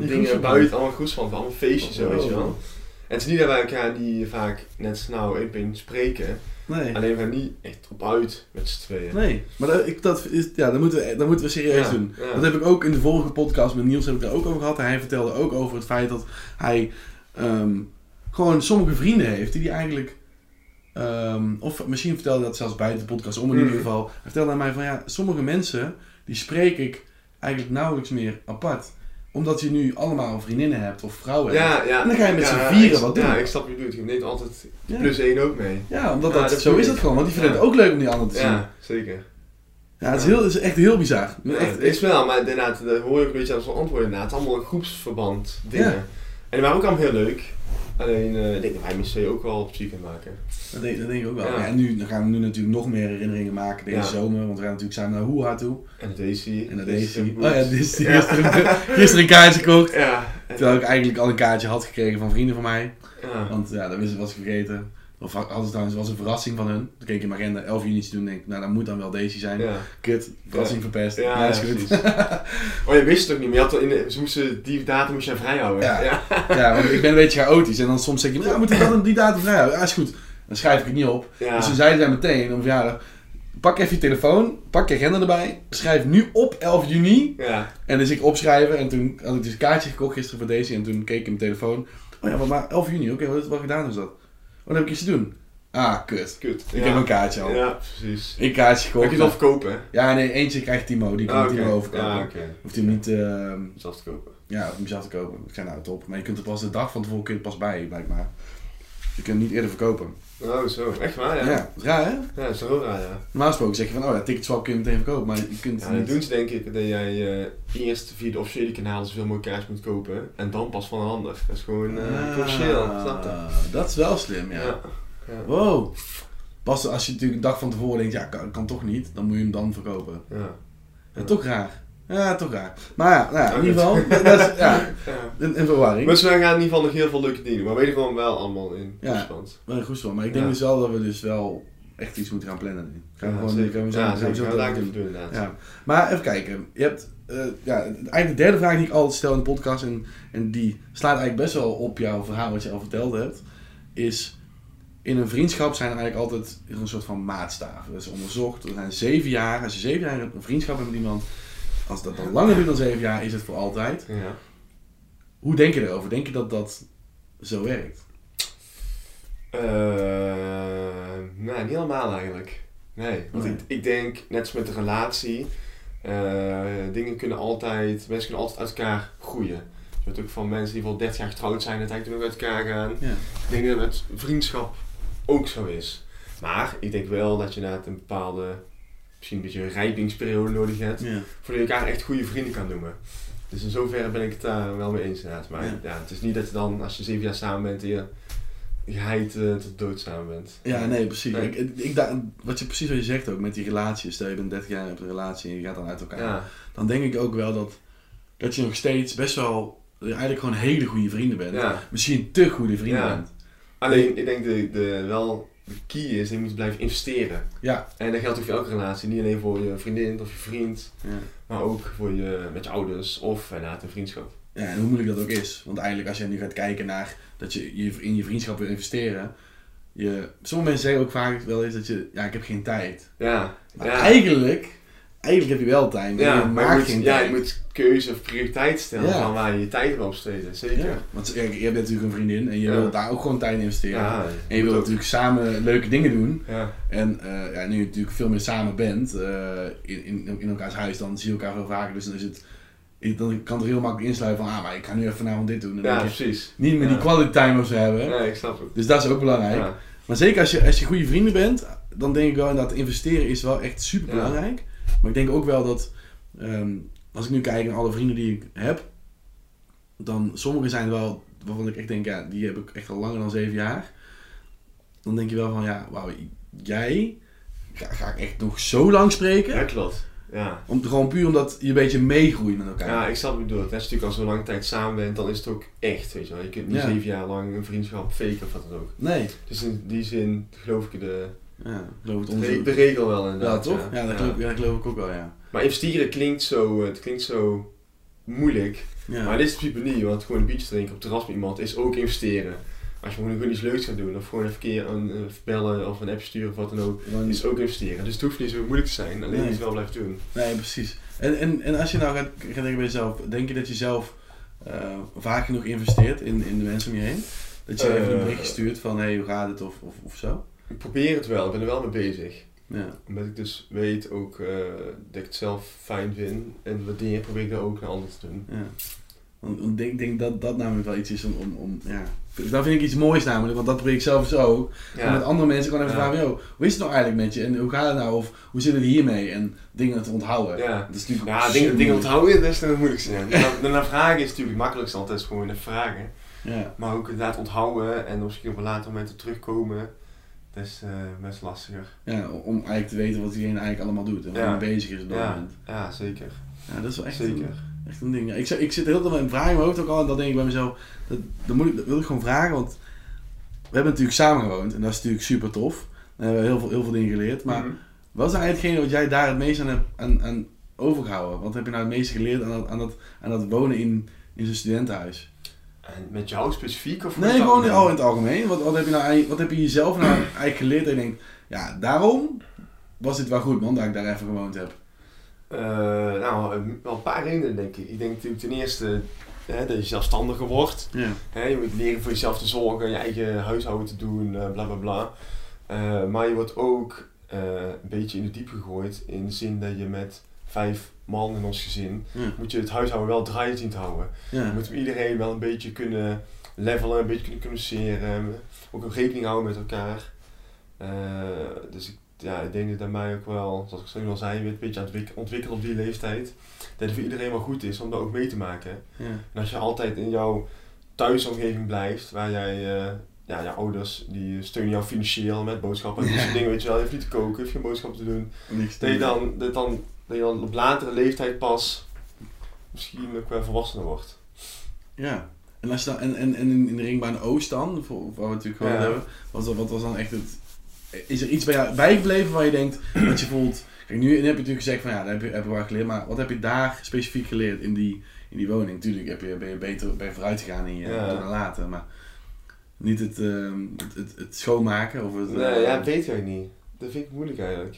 dingen buiten, allemaal groepsverband, allemaal feestjes zo, weet je
Oh.
wel. En het is niet dat wij elkaar die vaak net snel één op één spreken.
Nee.
Alleen we gaan niet echt op uit met z'n tweeën.
Nee, maar dat, ik, dat, is, ja, dat, moeten we, dat moeten we serieus
Ja,
doen.
ja.
Dat heb ik ook in de vorige podcast met Niels heb ik daar ook over gehad. En hij vertelde ook over het feit dat hij ehm, gewoon sommige vrienden heeft die hij eigenlijk... ehm, of misschien vertelde hij dat zelfs buiten de podcast om in ieder geval. Hij vertelde aan mij van ja, sommige mensen die spreek ik eigenlijk nauwelijks meer apart. Omdat je nu allemaal vriendinnen hebt of vrouwen hebt.
Ja, ja.
En dan ga je met
Ja,
z'n vieren
ik-
wat doen.
Ja, ik snap je bedoelt. Je neemt altijd
Ja.
plus één ook mee.
Ja, omdat
Ja,
dat,
dat
zo is dat gewoon. Want die vinden
Ja.
het ook leuk om die anderen te zien. Ja,
Ja, zeker.
het, is heel, het is echt heel bizar.
Ja,
echt,
het is wel, maar dat hoor je ook een beetje aan zo'n antwoord inderdaad. Allemaal een groepsverband dingen.
Ja.
En die waren ook allemaal heel leuk. Alleen, eh, ik denk dat wij z'n ook wel op ziek kunnen maken.
Dat denk, dat denk ik ook wel.
Ja.
Ja. en nu dan gaan we nu natuurlijk nog meer herinneringen maken deze
Ja.
zomer. Want we gaan natuurlijk samen naar Hoeha toe.
En de Daisy.
En naar Daisy. Oh ja, Daisy.
Ja.
Gisteren, gisteren een kaartje gekocht. Terwijl ik eigenlijk al een kaartje had gekregen van vrienden van mij.
ja.
Want ja, dat wist- was ik vergeten. Of hadden ze trouwens, was een verrassing van hun. Toen keek ik in mijn agenda 11 juni te doen. denk ik, nou dat moet dan wel Daisy zijn.
Ja.
Kut, verrassing verpest.
Ja,
Ja, is goed.
Oh, je wist het ook niet, maar je had wel in de, ze moesten die datum moest je vrij houden.
Ja.
ja.
want ik ben een beetje chaotisch. En dan soms zeg je, nou moeten we dat en die datum vrijhouden. Ja, is goed. Dan schrijf ik het niet op. Dus toen zeiden zij meteen om verjaardag, pak even je telefoon, pak je agenda erbij, schrijf nu op 11 juni.
Ja.
En dus ik opschrijven en toen had ik dus een kaartje gekocht gisteren voor deze en toen keek ik in mijn telefoon. Oh ja, maar, maar 11 juni, oké, wat, wat gedaan is dat? Wat heb ik iets te doen? Ah, kut.
Kut.
Ik
ja.
heb een kaartje al.
Ja, precies.
Ik kaartje
Kan je
gekocht.
het al verkopen? hè?
Ja, nee, eentje krijgt Timo, die kan
Ah,
Timo
oké.
overkopen.
Ja, oké.
Hoeft hij hem niet,
Zelf te kopen.
ja, om zelf te kopen. Ik zei nou top, maar je kunt er pas de dag van tevoren kun je pas bij, blijkbaar. Je kunt hem niet eerder verkopen.
Oh, zo. Echt waar,
Ja,
ja.
dat raar hè?
Ja, dat is wel heel raar, ja.
Normaal gesproken zeg je van, oh ja, ticketswap kun je meteen verkopen, maar je kunt
Ja,
niet.
doen ze denk ik dat jij eh, eerst via de officiële kanalen zoveel mogelijk kaartjes moet kopen en dan pas van een ander. Dat is gewoon eh commercieel, snap je?
Dat is wel slim, ja.
Ja. ja.
Wow. Pas als je natuurlijk een dag van tevoren denkt, ja, kan, kan toch niet, dan moet je hem dan verkopen.
ja.
Ja, toch raar. Ja, toch raar. Maar ja, nou ja in ieder geval, dat is, ja, een, een verwarring.
Maar ze gaan in ieder geval nog heel veel leuke dingen doen, maar we weten gewoon wel allemaal in
Ja. Maar goed zo, maar ik denk dus wel dat we dus wel echt iets moeten gaan plannen nu. Gaan we
Ja,
gewoon,
zeker.
gaan we zo,
ja,
gaan
zeker.
zo
Gaan we daar
doen.
inderdaad.
Ja. Maar even kijken. Je hebt, eh, ja, eigenlijk de derde vraag die ik altijd stel in de podcast, en, en die slaat eigenlijk best wel op jouw verhaal wat je al verteld hebt, is in een vriendschap zijn er eigenlijk altijd een soort van maatstaven. Dat is onderzocht. Er zijn zeven jaar, als je zeven jaar een vriendschap hebt met iemand, als dat dan langer duurt dan zeven jaar, is het voor altijd.
Ja.
Hoe denk je erover? Denk je dat dat zo werkt?
Eh, nee, niet helemaal eigenlijk. Nee, want
Nee.
Ik, ik denk, net als met de relatie, eh, dingen kunnen altijd, mensen kunnen altijd uit elkaar groeien. Je weet ook van mensen die bijvoorbeeld 30 jaar getrouwd zijn uiteindelijk ook uit elkaar gaan.
Ja.
Ik denk dat het vriendschap ook zo is. Maar ik denk wel dat je inderdaad een bepaalde, misschien een beetje een rijpingsperiode nodig hebt,
Ja.
voordat je elkaar echt goede vrienden kan noemen. Dus in zoverre ben ik het daar wel mee eens inderdaad. Maar
Ja.
ja. het is niet dat je dan, als je zeven jaar samen bent, en je geheid eh, tot dood samen bent.
Ja, nee, precies.
Nee.
Ik, ik, wat je, precies wat je zegt ook met die relaties. Stel je bent 30 jaar hebt een relatie en je gaat dan uit elkaar.
Ja,
Dan denk ik ook wel dat, dat je nog steeds best wel eigenlijk gewoon hele goede vrienden bent.
ja.
Misschien te goede vrienden bent.
Alleen, ik denk de, de, wel, key is, je moet blijven investeren.
Ja.
En dat geldt ook voor elke relatie. Niet alleen voor je vriendin of je vriend,
ja.
maar ook voor je, met je ouders of inderdaad een vriendschap.
Ja, en hoe moeilijk dat ook is. Want eigenlijk als je nu gaat kijken naar dat je je in je vriendschap wil investeren. Je, sommige mensen zeggen ook vaak wel eens dat je, ja ik heb geen tijd.
Ja,
Maar
ja.
eigenlijk, eigenlijk heb je wel tijd. Maar
ja,
je maakt
moet,
geen
ja,
tijd.
je moet keuze of prioriteit stellen
Ja.
van waar je je tijd wil besteden. Zeker.
Ja, want ja, je hebt natuurlijk een vriendin en je
Ja.
wil daar ook gewoon tijd in investeren. En je wil
moet ook.
natuurlijk samen leuke dingen doen. En eh, ja, nu je natuurlijk veel meer samen bent eh, in, in, in elkaars huis, dan zie je elkaar veel vaker. Dus dan, is het, dan kan het heel makkelijk insluiten van, ah, maar ik ga nu even vanavond dit doen. En dan
ja precies.
niet meer die quality time of zo hebben.
Nee, ik snap het.
Dus dat is ook belangrijk. Maar zeker als je, als je goede vrienden bent, dan denk ik wel inderdaad, investeren is wel echt super belangrijk. Maar ik denk ook wel dat, ehm, als ik nu kijk naar alle vrienden die ik heb, dan sommige zijn wel, waarvan ik echt denk, ja, die heb ik echt al langer dan zeven jaar. Dan denk je wel van, ja, wauw, jij, ga, ga ik echt nog zo lang spreken?
Ja, klopt. Ja.
Om, gewoon puur omdat je een beetje meegroeit met elkaar.
Ja, ik snap je bedoelt. Als je natuurlijk al zo lange tijd samen bent, dan is het ook echt, weet je wel. Je kunt niet
Ja.
zeven jaar lang een vriendschap faken of wat dan ook.
Nee.
Dus in die zin geloof ik de,
Ja, geloof het
de, de regel wel
Ja,
inderdaad.
toch? Ja, dat, Geloof, ja, dat geloof ik ook wel, ja.
Maar investeren klinkt zo, eh, het klinkt zo moeilijk.
ja.
Maar dit is in principe niet, want gewoon een biertje drinken op het terras met iemand is ook investeren. Als je gewoon, gewoon iets leuks gaat doen, of gewoon even een keer een, eh, bellen of een app sturen of wat dan ook,
Dan-
is ook investeren. Dus het hoeft niet zo moeilijk te zijn, alleen
Nee.
iets wel blijven doen.
Nee, precies. En, en, en als je nou gaat, gaat denken bij jezelf, denk je dat je zelf eh, vaak genoeg investeert in, in de mensen om je heen? Dat je even een berichtje stuurt van, hé, hey, hoe gaat het, of, of, of zo?
Ik probeer het wel, ik ben er wel mee bezig.
Ja.
Omdat ik dus weet ook eh, dat ik het zelf fijn vind en waardeer, probeer ik dat ook naar anderen te doen.
Ja. Want ik denk, denk dat dat namelijk wel iets is om, om, om ja. Dat vind ik iets moois namelijk, want dat probeer ik zelf zo ook. En met andere mensen gewoon even
Ja.
vragen, hoe is het nou eigenlijk met je? En hoe gaat het nou? Of hoe zit het hiermee? En dingen te onthouden.
Ja.
Dat is natuurlijk
Ja, dingen, dingen onthouden, dat is het moeilijkste. Ja. Dan vragen is natuurlijk het makkelijkste altijd gewoon even vragen.
Ja.
Maar ook inderdaad onthouden en misschien op een later moment terugkomen, dat is eh, best lastiger.
ja, om eigenlijk te weten wat diegene eigenlijk allemaal doet. En waar hij mee bezig is op dat
Ja,
moment.
ja, zeker.
Ja, dat is wel echt een, echt een ding. Ja, ik, zit- ik zit heel veel met een vraag in mijn hoofd ook al. En dan denk ik bij mezelf, dat, dat, moet ik, dat wil ik gewoon vragen. Want we hebben natuurlijk samen gewoond. En dat is natuurlijk super tof. We hebben heel veel, heel veel dingen geleerd. Maar
Mhm.
wat is nou eigenlijk hetgene wat jij daar het meest aan hebt aan, aan overgehouden? Wat heb je nou het meest geleerd aan dat, aan dat, aan dat wonen in, in zo'n studentenhuis?
En met jou specifiek of
Nee, gewoon al in het algemeen. Wat, wat, heb je nou, wat heb je jezelf nou eigenlijk geleerd je denkt, ja, daarom was dit wel goed man, dat ik daar even gewoond heb.
Eh, nou, eh, wel een paar redenen denk ik. Ik denk natuurlijk ten eerste hè, dat je zelfstandiger wordt.
Ja.
Hè, je moet leren voor jezelf te zorgen, je eigen huishouden te doen, eh, bla bla bla. Maar je wordt ook een beetje in de diep gegooid in de zin dat je met vijf man in ons gezin
Ja.
moet je het huishouden wel draaiend zien te houden. Je
Ja.
moet iedereen wel een beetje kunnen levelen, een beetje kunnen communiceren, ook een rekening houden met elkaar. Eh, dus ik, ja, ik denk dat dat mij ook wel, zoals ik zo al zei, je een beetje ontwikkelen op die leeftijd. Dat het voor iedereen wel goed is om dat ook mee te maken.
Ja.
En als je altijd in jouw thuisomgeving blijft, waar jij, eh, ja, jouw ouders die steunen jou financieel met boodschappen en dat soort dingen, weet je wel, je hoeft niet te koken, je hoeft geen boodschappen te doen.
Niks
Dat je dan, dat dan, dat je dan op latere leeftijd pas misschien ook wel volwassener wordt.
Ja. En, als je dan, en, en, en in de ringbaan Oost dan, voor, waar we natuurlijk gewoon
Ja.
hebben, wat, wat was dan echt het... Is er iets bij jou bijgebleven waar je denkt, dat je voelt... Kijk, nu, heb je natuurlijk gezegd van ja, dat heb je, heb je wel geleerd, maar wat heb je daar specifiek geleerd in die, in die woning? Tuurlijk heb je, ben je beter ben je vooruit gegaan in je
Ja.
later, maar niet het, ehm, het, het, het schoonmaken of het...
Nee, ja, dat weet jij niet. Dat vind ik moeilijk eigenlijk.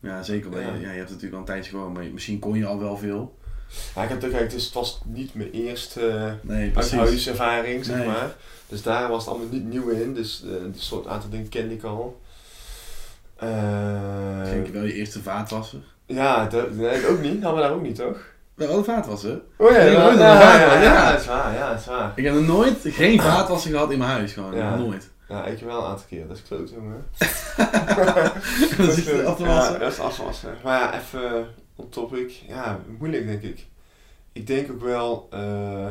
Ja, zeker.
Ja.
Je, ja, je hebt natuurlijk al een tijdje gewoon, maar misschien kon je al wel veel.
Ja, ik heb toch, kijk, dus het was niet mijn eerste eh,
Nee,
uithuiservaring, zeg
Nee.
maar. Dus daar was het allemaal niet nieuw in, dus eh een soort aantal dingen kende ik al. Eh,
Denk je wel je eerste vaatwasser?
ja, dat, nee, dat ook niet. Hadden we daar ook niet, toch?
Wel een vaatwasser.
Oh ja, ja, ja, ja,
vaatwasser,
ja,
ja.
dat is waar, ja, is waar.
Ik heb nog nooit geen vaatwasser gehad in mijn huis, gewoon.
Ja.
Nooit.
Ja, ik wel een aantal keer, dat is kloot, jongen.
dat is het af te wassen.
Ja, dat is afwassen. Maar ja, even op topic. Ja, moeilijk denk ik. Ik denk ook wel eh,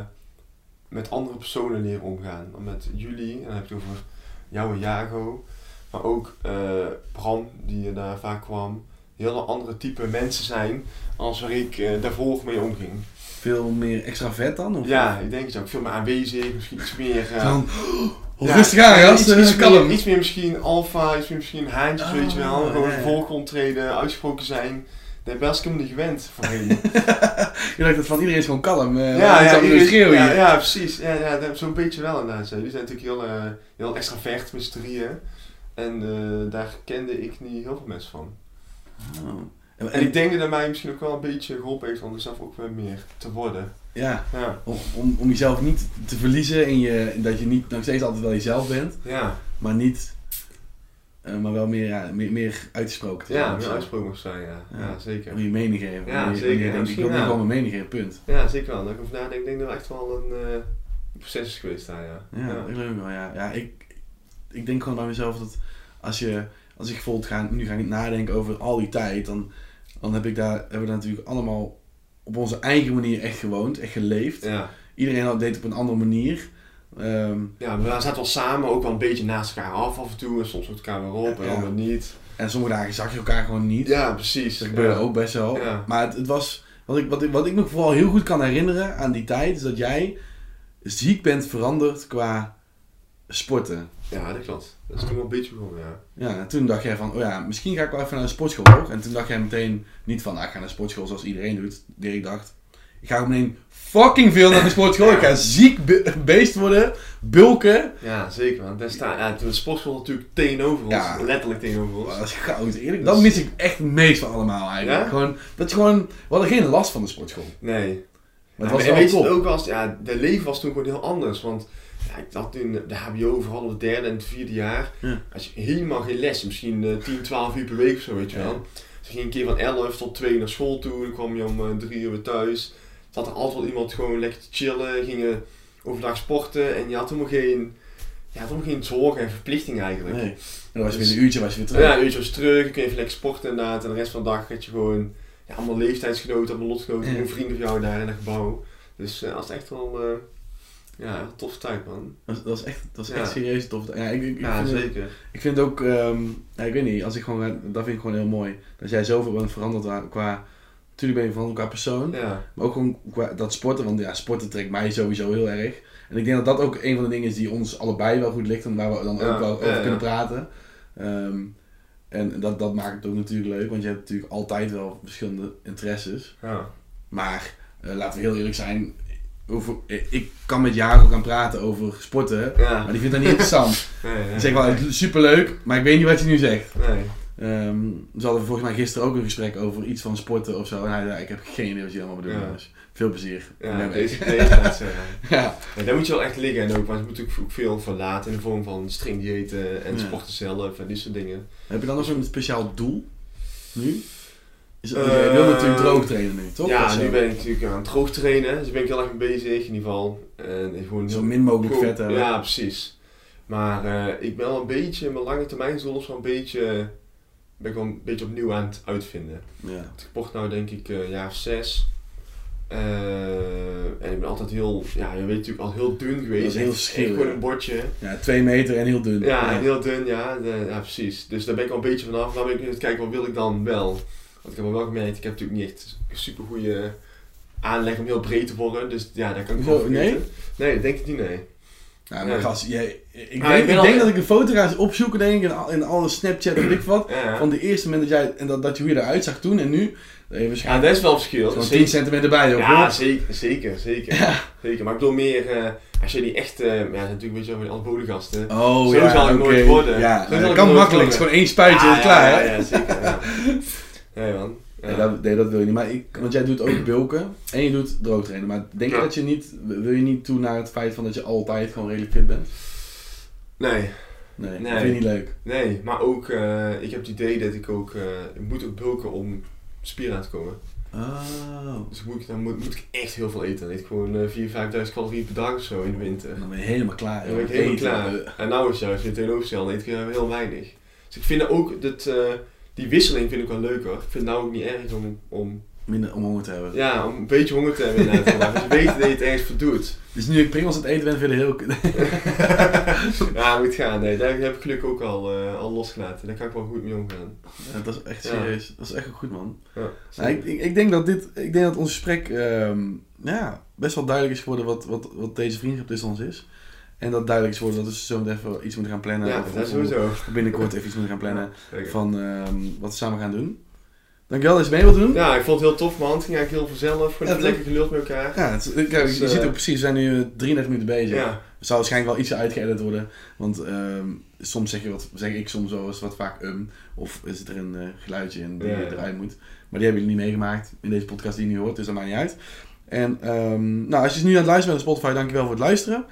met andere personen leren omgaan. Want Met jullie, en dan heb ik het over jou en Jago. Maar ook eh, Bram, die daar vaak kwam. Heel andere type mensen zijn als waar ik eh, daarvoor mee omging.
Veel meer extra vet dan? Of
Ja, ik denk het ook. Veel meer aanwezig, misschien iets meer...
Dan, oh,
ja,
rustig aan,
ja, iets, meer, iets meer misschien alfa, iets meer misschien haantjes, weet je wel.
Ah,
Gewoon
ja, ja.
voorgrond treden, uitgesproken zijn. Dat ben ik helemaal niet gewend voorheen.
Je dacht dat van iedereen is gewoon kalm. eh,
ja,
ja,
ja,
ja,
iedereen-
schreeuw
ja,
hier.
ja, precies. Ja, ja, zo'n beetje wel inderdaad. Jullie zijn natuurlijk heel, eh heel extravert met z'n drieën. En eh, daar kende ik niet heel veel mensen van.
Oh. En,
En ik denk dat dat mij misschien ook wel een beetje geholpen heeft om er zelf ook weer meer te worden.
Ja,
Ja,
om, om, om jezelf niet te verliezen in je, dat je niet nog steeds altijd wel jezelf bent,
ja,
maar niet, eh, maar wel meer, ja, meer, meer uitgesproken
ja meer of zijn, ja.
Ja.
Zeker.
Om je mening geven.
Ja,
je-
zeker.
je denkt, Ik wil
wel.
gewoon mijn mening geven, punt.
Ja, zeker wel. Dat ik over nadenk, ik denk dat het echt wel een eh, proces is geweest daar, ja.
Ja, ik wel, ja. ja ik, ik denk gewoon bij mezelf dat als je, als ik bijvoorbeeld ga, nu ga ik niet nadenken over al die tijd, dan, dan heb ik daar, hebben we daar natuurlijk allemaal op onze eigen manier echt gewoond, echt geleefd.
Ja.
Iedereen had- deed op een andere manier. Ehm,
Ja, we zaten wel samen ook wel een beetje naast elkaar af af en toe. En soms elkaar weer op en dan niet.
En sommige dagen zag je elkaar gewoon niet.
Ja, precies.
Dat gebeurde ook best wel. Maar het, het was... Wat ik, wat, ik, wat ik me vooral heel goed kan herinneren aan die tijd... is dat jij ziek bent veranderd qua sporten.
Ja, dat klopt. Dat is toen wel een beetje begonnen, ja.
Ja, en toen dacht jij van... Oh ja, misschien ga ik wel even naar een sportschool hoor. En toen dacht jij meteen niet van... Ah, ik ga naar een sportschool zoals iedereen doet. Dirk dacht... Ik ga meteen fucking veel naar de sportschool. Ik ga ziek be- beest worden. Bulken.
Ja, zeker man. Daar ja, toen de sportschool natuurlijk tegenover ons.
Ja.
Letterlijk tegenover ons.
Oh, dat is goud. Eerlijk,
Dat
dat
is-
mis ik echt het meest van allemaal eigenlijk.
Ja?
Gewoon, dat je gewoon... We hadden geen last van de sportschool.
Nee.
Maar
Ja,
het was
en
wel
weet je
top.
het ook was, ja, de leven was toen gewoon heel anders. Want ja, ik had toen de HBO, vooral het derde en het vierde jaar.
Ja.
Als je helemaal geen les, misschien eh 10, 12 uur per week of zo, weet je
Ja.
wel. Dus ging een keer van 11 tot 2 naar school toe, dan kwam je om eh, 3 uur weer thuis. Zat er altijd wel iemand gewoon lekker te chillen, gingen overdag sporten en je had helemaal geen, je had helemaal geen zorgen en verplichting eigenlijk.
Nee. En dan was je
Dus-
weer een uurtje was je weer terug.
Ja, een uurtje was terug, dan kun je even lekker sporten inderdaad. En de rest van de dag had je gewoon ja, allemaal leeftijdsgenoten, allemaal lotgenoten,
Ja.
vrienden van jou daar in het gebouw. Dus eh, dat is echt wel, eh ja, toffe tijd man.
Dat, is- dat is echt, dat is
Ja.
echt serieus tof. Ja, ik, ik, ik
Ja,
vind het-
zeker.
Ik vind het ook, ehm, ja, ik weet niet, als ik gewoon, dat vind ik gewoon heel mooi. Dat jij zoveel bent veranderd qua, natuurlijk ben je veranderd qua persoon,
Ja,
maar ook gewoon qua dat sporten, want ja, sporten trekt mij sowieso heel erg. En ik denk dat dat ook een van de dingen is die ons allebei wel goed ligt en waar we dan ook wel over kunnen praten. Ehm, en dat, dat maakt het ook natuurlijk leuk, want je hebt natuurlijk altijd wel verschillende interesses.
ja.
Maar eh, laten we heel eerlijk zijn, over, eh, ik kan met Jaco gaan praten over sporten,
ja.
maar die vindt dat niet interessant.
Nee, nee.
Ik zeg wel, superleuk, maar ik weet niet wat je nu zegt.
Nee.
Ehm ze hadden volgens mij gisteren ook een gesprek over iets van sporten of zo. Hij zei, ik heb geen idee wat je allemaal bedoelt.
Ja.
Dus veel plezier.
Ja, deze, deze gaat zeggen.
ja.
Ja, daar moet je wel echt liggen en ook, want je moet natuurlijk ook veel verlaten in de vorm van streng diëten en
Ja.
sporten zelf en die soort dingen.
Heb je dan nog een speciaal doel? Nu? Je wil natuurlijk droog trainen nu, toch?
Ja, nu ben ik natuurlijk aan het droog trainen, dus daar ben ik heel erg mee bezig in ieder geval. En gewoon
Zo min mogelijk vet hebben.
Ja, precies. Maar eh, ik ben wel een beetje, mijn lange termijn doel wel een beetje, ben ik wel een beetje opnieuw aan het uitvinden.
Ja.
Ik sport nou denk ik een jaar of zes. Eh, en ik ben altijd heel, ja, je weet natuurlijk al heel dun geweest.
Dat is heel schil,
gewoon een bordje.
ja, twee meter en heel dun.
Ja, en heel dun, ja, de- ja, precies. Dus daar ben ik al een beetje vanaf. Dan ben ik nu aan het kijken, wat wil ik dan wel? Want ik heb wel gemerkt, ik heb natuurlijk niet echt super goede aanleg om heel breed te worden. Dus ja, daar kan ik wel
nee?
Nee, dat denk ik niet, nee.
Ja, maar gast, jij, ik,
Ah,
denk,
ik ben
ik
al-
denk dat ik een foto ga opzoeken denk ik, in, al- in alle Snapchat en ik wat.
Ja,
Van de eerste moment dat jij, en dat, dat je je eruit zag toen en nu. Dat je
ja dat is wel verschil.
zo'n
Zeker.
10 centimeter bij ook
Ja,
hoor.
zeker, zeker, zeker. zeker. Maar ik bedoel meer, eh, als je die echt, eh ja, natuurlijk een beetje over die anabolengasten.
Oh
Zo
ja,
zal ik nooit worden.
Ja, nou, dat kan makkelijk. Het is gewoon één spuitje en klaar.
ja, zeker. Nee man. Ja.
Nee, dat, nee, dat wil je niet. Maar ik, want jij doet ook bulken en je doet droogtrainen. Maar denk je
Ja.
dat je niet, wil je niet toe naar het feit van dat je altijd gewoon redelijk fit bent?
Nee,
Nee,
Nee.
dat vind je niet leuk.
nee. Maar ook, eh, ik heb het idee dat ik ook, eh, ik moet ook bulken om spieren aan te komen.
Oh,
Dus moet ik, dan moet, moet ik echt heel veel eten. Dan eet ik gewoon eh 4.000, 5.000 calorieën per dag of zo in de winter.
dan ben je helemaal klaar.
Dan ben ik helemaal klaar. En nou is juist tegenovergestelde, dan eet ik heel weinig. Dus ik vind ook, dat, eh, die wisseling vind ik wel leuker. Ik vind het nou ook niet erg om, om,
Minder om honger te hebben.
ja, om een beetje honger te hebben inderdaad. Want je weet dat je het ergens voor doet.
Dus nu ik prikkels aan het eten ben, vind het heel...
ja, moet gaan. Nee, daar heb ik gelukkig ook al, eh, al losgelaten. Daar kan ik wel goed mee omgaan.
Ja, dat is echt
Ja.
serieus. Dat is echt goed, man.
Ja,
Nou, ik, ik, ik denk dat dit, ik denk dat ons gesprek ehm, ja, best wel duidelijk is geworden wat, wat, wat deze vriendschap tussen ons is. En dat duidelijk is geworden dat we zo meteen even iets moeten gaan plannen.
ja
Of-
dat
of-
sowieso.
binnenkort even iets moeten gaan plannen van ehm, wat we samen gaan doen. Dankjewel dat je mee wilt doen.
Ja, ik vond het heel tof man. Het ging eigenlijk heel vanzelf. Gewoon
Ja,
lekker geluld met elkaar.
Ja, het, kijk,
Dus,
je
eh,
ziet ook precies, we zijn nu eh, 33 minuten bezig.
Ja,
Het zou waarschijnlijk wel iets uitgeëdit worden. Want ehm, soms zeg, je wat, zeg ik soms wel eens wat vaak um. Of is er een eh, geluidje in die
Ja,
eruit moet. Maar die hebben jullie niet meegemaakt in deze podcast die je nu hoort. Dus dat maakt niet uit. En ehm, nou, als je nu aan het luisteren bent op Spotify, dankjewel voor het luisteren.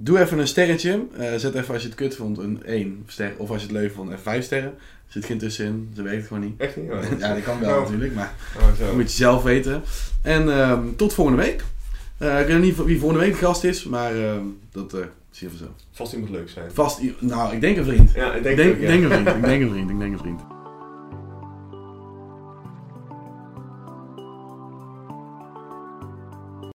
Doe even een sterretje. Eh, zet even als je het kut vond een 1 ster. Of als je het leuk vond een 5 sterren. Er zit geen tussenin. Ze werkt het gewoon niet.
echt niet. Oh,
ja, dat kan wel
Oh.
natuurlijk. Maar
Oh,
dat moet je zelf weten. En ehm, tot volgende week. Eh, ik weet niet wie volgende week de gast is. Maar ehm, dat eh zien we zo.
Vast iemand leuk zijn.
Vast, nou, ik denk een vriend.
Ja, ik
Ik
denk,
denk,
ook, ja.
denk een vriend. Ik denk een vriend. Ik denk een vriend.